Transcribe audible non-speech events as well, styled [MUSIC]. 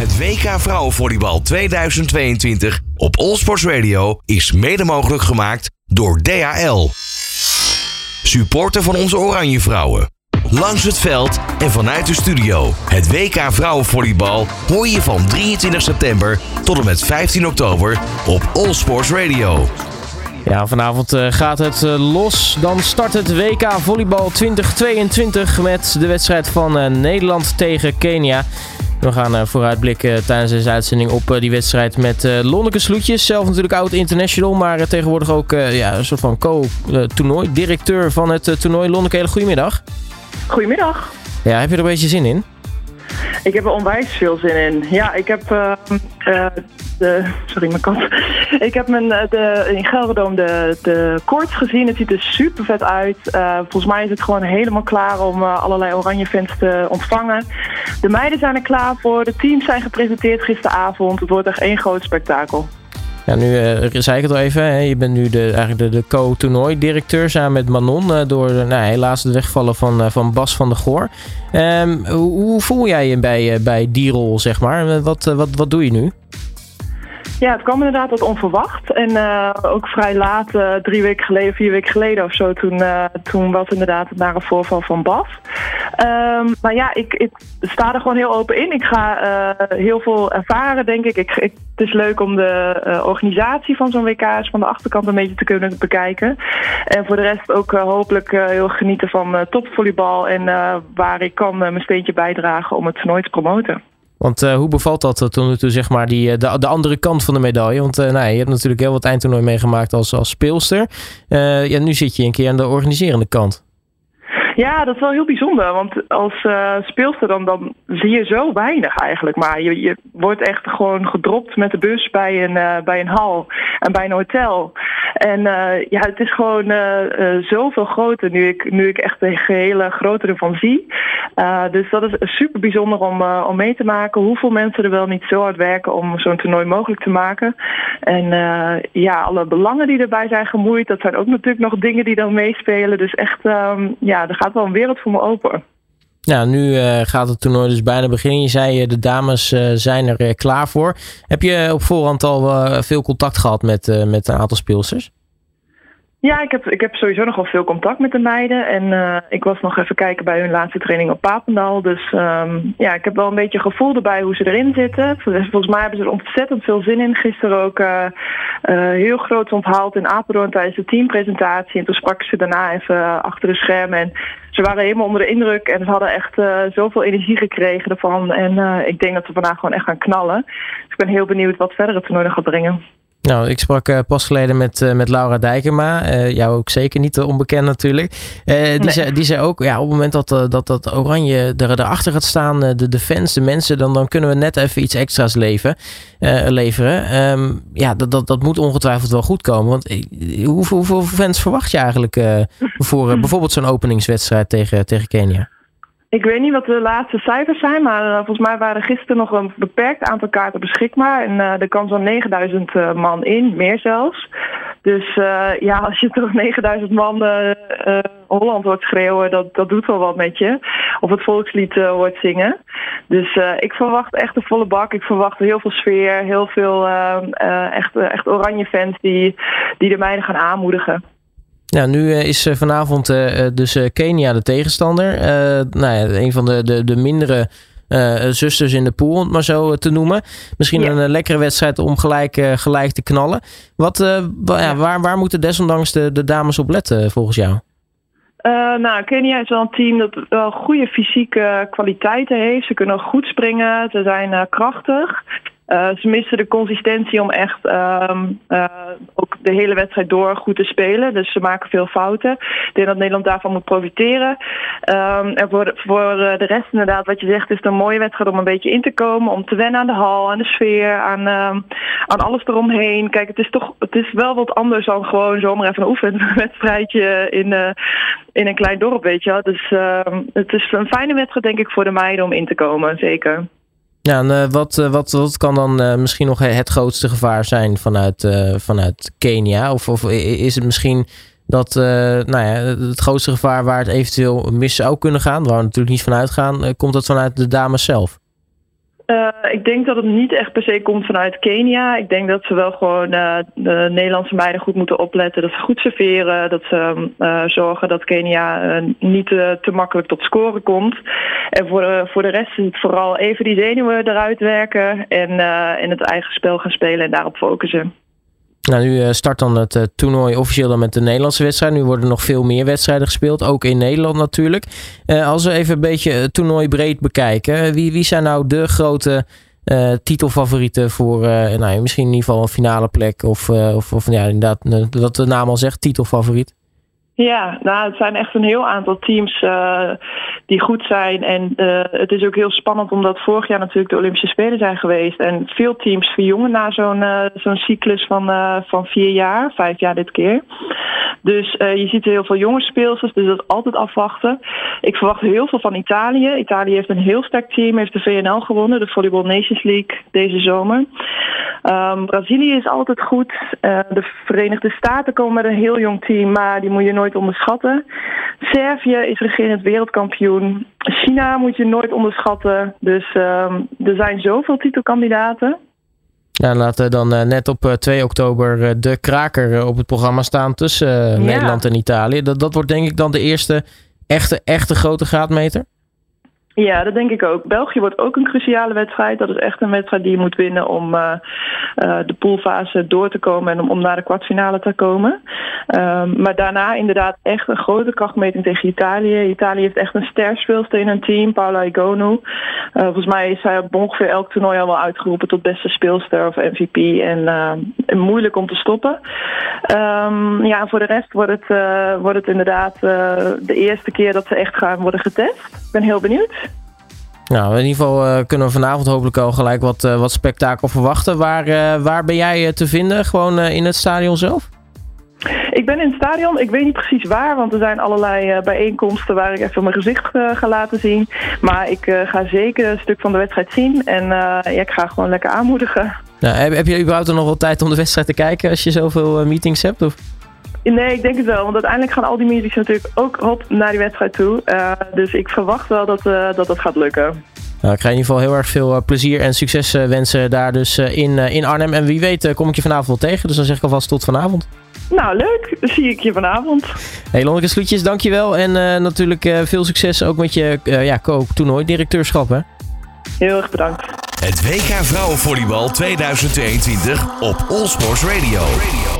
Het WK Vrouwenvolleybal 2022 op Allsports Radio is mede mogelijk gemaakt door DHL. Supporter van onze Oranje Vrouwen. Langs het veld en vanuit de studio. Het WK Vrouwenvolleybal hoor je van 23 september tot en met 15 oktober op Allsports Radio. Ja, vanavond uh, gaat het uh, los. Dan start het WK Volleybal 2022 met de wedstrijd van uh, Nederland tegen Kenia. We gaan vooruitblikken tijdens deze uitzending op die wedstrijd met Lonneke Sloetjes. Zelf natuurlijk oud international, maar tegenwoordig ook ja, een soort van co-toernooi. Directeur van het toernooi. Lonneke, hele goedemiddag. Goedemiddag. Ja, heb je er een beetje zin in? Ik heb er onwijs veel zin in. Ja, ik heb uh, uh, sorry mijn kat. Ik heb mijn, de, in Gelderdoom de, de koorts gezien. Het ziet er super vet uit. Uh, volgens mij is het gewoon helemaal klaar om allerlei oranje fans te ontvangen. De meiden zijn er klaar voor. De teams zijn gepresenteerd gisteravond. Het wordt echt één groot spektakel. Ja, nu zei ik het al even. Hè. Je bent nu de, eigenlijk de, de co-toernooi-directeur samen met Manon. Door nou, helaas het wegvallen van, van Bas van der Goor. Um, hoe, hoe, voel jij je bij, bij die rol, zeg maar? Wat, wat, wat doe je nu? Ja, het kwam inderdaad wat onverwacht. En uh, ook vrij laat, uh, drie weken geleden, vier weken geleden of zo, toen, uh, toen was inderdaad het nare voorval van Bas. Um, maar ja, ik, ik, sta er gewoon heel open in. Ik ga heel veel ervaren, denk ik. ik, ik het is leuk om de organisatie van zo'n WK's van de achterkant een beetje te kunnen bekijken. En voor de rest ook hopelijk heel genieten van topvolleybal. En waar ik kan mijn steentje bijdragen om het toernooi te promoten. Want uh, hoe bevalt dat toen, toen zeg maar die, de, de andere kant van de medaille? Want uh, nou, je hebt natuurlijk heel wat eindtoernooi meegemaakt als, als speelster. Uh, ja, nu zit je een keer aan de organiserende kant. Ja, dat is wel heel bijzonder. Want als speelster dan, dan zie je zo weinig eigenlijk. Maar je, je wordt echt gewoon gedropt met de bus bij een, bij een hal en bij een hotel. En uh, ja, het is gewoon zoveel groter nu ik, nu ik echt de gehele grootte ervan zie. dus dat is super bijzonder om, om mee te maken. Hoeveel mensen er wel niet zo hard werken om zo'n toernooi mogelijk te maken. En ja, alle belangen die erbij zijn gemoeid, dat zijn ook natuurlijk nog dingen die dan meespelen. Dus echt, um, ja, er gaat wel een wereld voor me open. Nou, nu uh, gaat het toernooi dus bijna beginnen. Je zei uh, de dames uh, zijn er klaar voor. Heb je op voorhand al veel contact gehad met, met een aantal speelsters? Ja, ik heb, ik heb sowieso nogal veel contact met de meiden. En ik was nog even kijken bij hun laatste training op Papendal. Dus um, ja, ik heb wel een beetje gevoel erbij hoe ze erin zitten. Volgens mij hebben ze er ontzettend veel zin in. Gisteren ook heel groot onthaald in Apeldoorn tijdens de teampresentatie. En toen sprak ze daarna even achter de schermen. En ze waren helemaal onder de indruk en ze hadden echt zoveel energie gekregen ervan. En ik denk dat ze vandaag gewoon echt gaan knallen. Dus ik ben heel benieuwd wat verder het toernooi gaat brengen. Nou, ik sprak uh, pas geleden met, uh, met Laura Dijkema. Uh, jou ook zeker niet onbekend natuurlijk. die, zei, die zei ook, ja, op het moment dat dat, dat Oranje er, erachter gaat staan, de, de fans, de mensen, dan, dan kunnen we net even iets extra's leven, leveren. Um, ja, dat, dat, dat moet ongetwijfeld wel goed komen. Want hoeveel, hoeveel fans verwacht je eigenlijk voor [LAUGHS] bijvoorbeeld zo'n openingswedstrijd tegen, tegen Kenia? Ik weet niet wat de laatste cijfers zijn, maar uh, volgens mij waren er gisteren nog een beperkt aantal kaarten beschikbaar. En uh, er kan zo'n 9000 uh, man in, meer zelfs. Dus ja, als je [LAUGHS] toch 9000 man Holland hoort schreeuwen, dat, dat doet wel wat met je. Of het volkslied hoort zingen. Dus ik verwacht echt een volle bak. Ik verwacht heel veel sfeer, heel veel echt, echt oranje fans die, die de meiden gaan aanmoedigen. Nou, nu eh, is eh, vanavond eh, dus Kenia de tegenstander. nou ja, een van de, de, de mindere zusters in de pool, om het maar zo te noemen. Misschien een lekkere wedstrijd om gelijk, gelijk te knallen. Wat, ja, waar, waar moeten desondanks de, de dames op letten volgens jou? Nou, Kenia is wel een team dat wel goede fysieke kwaliteiten heeft. Ze kunnen goed springen, ze zijn krachtig. Uh, ze missen de consistentie om echt um, ook de hele wedstrijd door goed te spelen. Dus ze maken veel fouten. Ik denk dat Nederland daarvan moet profiteren. Um, en voor, de, voor de rest inderdaad, wat je zegt, is het een mooie wedstrijd om een beetje in te komen. Om te wennen aan de hal, aan de sfeer, aan, um, aan alles eromheen. Kijk, het is toch het is wel wat anders dan gewoon zomaar even een oefenwedstrijdje in, in een klein dorp, weet je wel. Dus het is een fijne wedstrijd, denk ik, voor de meiden om in te komen, zeker. Ja, en uh, wat, uh, wat, wat kan dan uh, misschien nog het grootste gevaar zijn vanuit, vanuit Kenia? Of, of is het misschien dat nou ja, het grootste gevaar waar het eventueel mis zou kunnen gaan, waar we natuurlijk niet van uitgaan, komt dat vanuit de dames zelf? Uh, ik denk dat het niet echt per se komt vanuit Kenia. Ik denk dat ze wel gewoon uh, de Nederlandse meiden goed moeten opletten. Dat ze goed serveren. Dat ze uh, zorgen dat Kenia niet te makkelijk tot scoren komt. En voor de, voor de rest is het vooral even die zenuwen eruit werken. En, en het eigen spel gaan spelen en daarop focussen. Nou, nu start dan het toernooi officieel dan met de Nederlandse wedstrijd. Nu worden nog veel meer wedstrijden gespeeld, ook in Nederland natuurlijk. als we even een beetje het toernooi breed bekijken, wie, wie zijn nou de grote uh, titelfavorieten voor nou, misschien in ieder geval een finale plek? Of, of, of ja, inderdaad, wat de naam al zegt, titelfavoriet. Ja, nou, het zijn echt een heel aantal teams uh, die goed zijn. En uh, het is ook heel spannend omdat vorig jaar natuurlijk de Olympische Spelen zijn geweest. En veel teams verjongen na zo'n uh, zo'n cyclus van, van vier jaar, vijf jaar dit keer. Dus je ziet heel veel jonge speelsters, dus dat altijd afwachten. Ik verwacht heel veel van Italië. Italië heeft een heel sterk team, heeft de VNL gewonnen, de Volleyball Nations League deze zomer. Um, Brazilië is altijd goed. de Verenigde Staten komen met een heel jong team, maar die moet je nooit onderschatten. Servië is regerend wereldkampioen. China moet je nooit onderschatten. Dus uh, er zijn zoveel titelkandidaten. Ja, laten we dan uh, net op 2 eh, oktober uh, de kraker op het programma staan tussen ja. Nederland en Italië. Dat, dat wordt denk ik dan de eerste echte, echte grote graadmeter. Ja, dat denk ik ook. België wordt ook een cruciale wedstrijd. Dat is echt een wedstrijd die je moet winnen om uh, uh, de poolfase door te komen en om, naar de kwartfinale te komen. Um, maar daarna inderdaad echt een grote krachtmeting tegen Italië. Italië heeft echt een sterspeelster in hun team, Paula Igonu. Uh, volgens mij is zij op ongeveer elk toernooi al wel uitgeroepen tot beste speelster of MVP. En, moeilijk om te stoppen. Um, ja, voor de rest wordt het, wordt het inderdaad de eerste keer dat ze echt gaan worden getest. Ik ben heel benieuwd. Nou, in ieder geval uh, kunnen we vanavond hopelijk al gelijk wat, uh, wat spektakel verwachten. Waar, uh, waar ben jij te vinden? Gewoon in het stadion zelf? Ik ben in het stadion. Ik weet niet precies waar, want er zijn allerlei bijeenkomsten waar ik even mijn gezicht ga laten zien. Maar ik ga zeker een stuk van de wedstrijd zien en ja, ik ga gewoon lekker aanmoedigen. Nou, heb, heb je überhaupt nog wel tijd om de wedstrijd te kijken als je zoveel meetings hebt? Of? Nee, ik denk het wel. Want uiteindelijk gaan al die meetings natuurlijk ook op naar die wedstrijd toe. Uh, dus ik verwacht wel dat, uh, dat dat gaat lukken. Nou, ik ga in ieder geval heel erg veel uh, plezier en succes wensen daar dus in, in Arnhem. En wie weet kom ik je vanavond wel tegen. Dus dan zeg ik alvast tot vanavond. Nou, leuk. Dan zie ik je vanavond. Hey, Lonneke Sloetjes, dankjewel. En natuurlijk veel succes ook met je ja, toernooi directeurschap. Hè? Heel erg bedankt. Het WK Vrouwenvolleybal 2022 op Allsports Radio. Radio.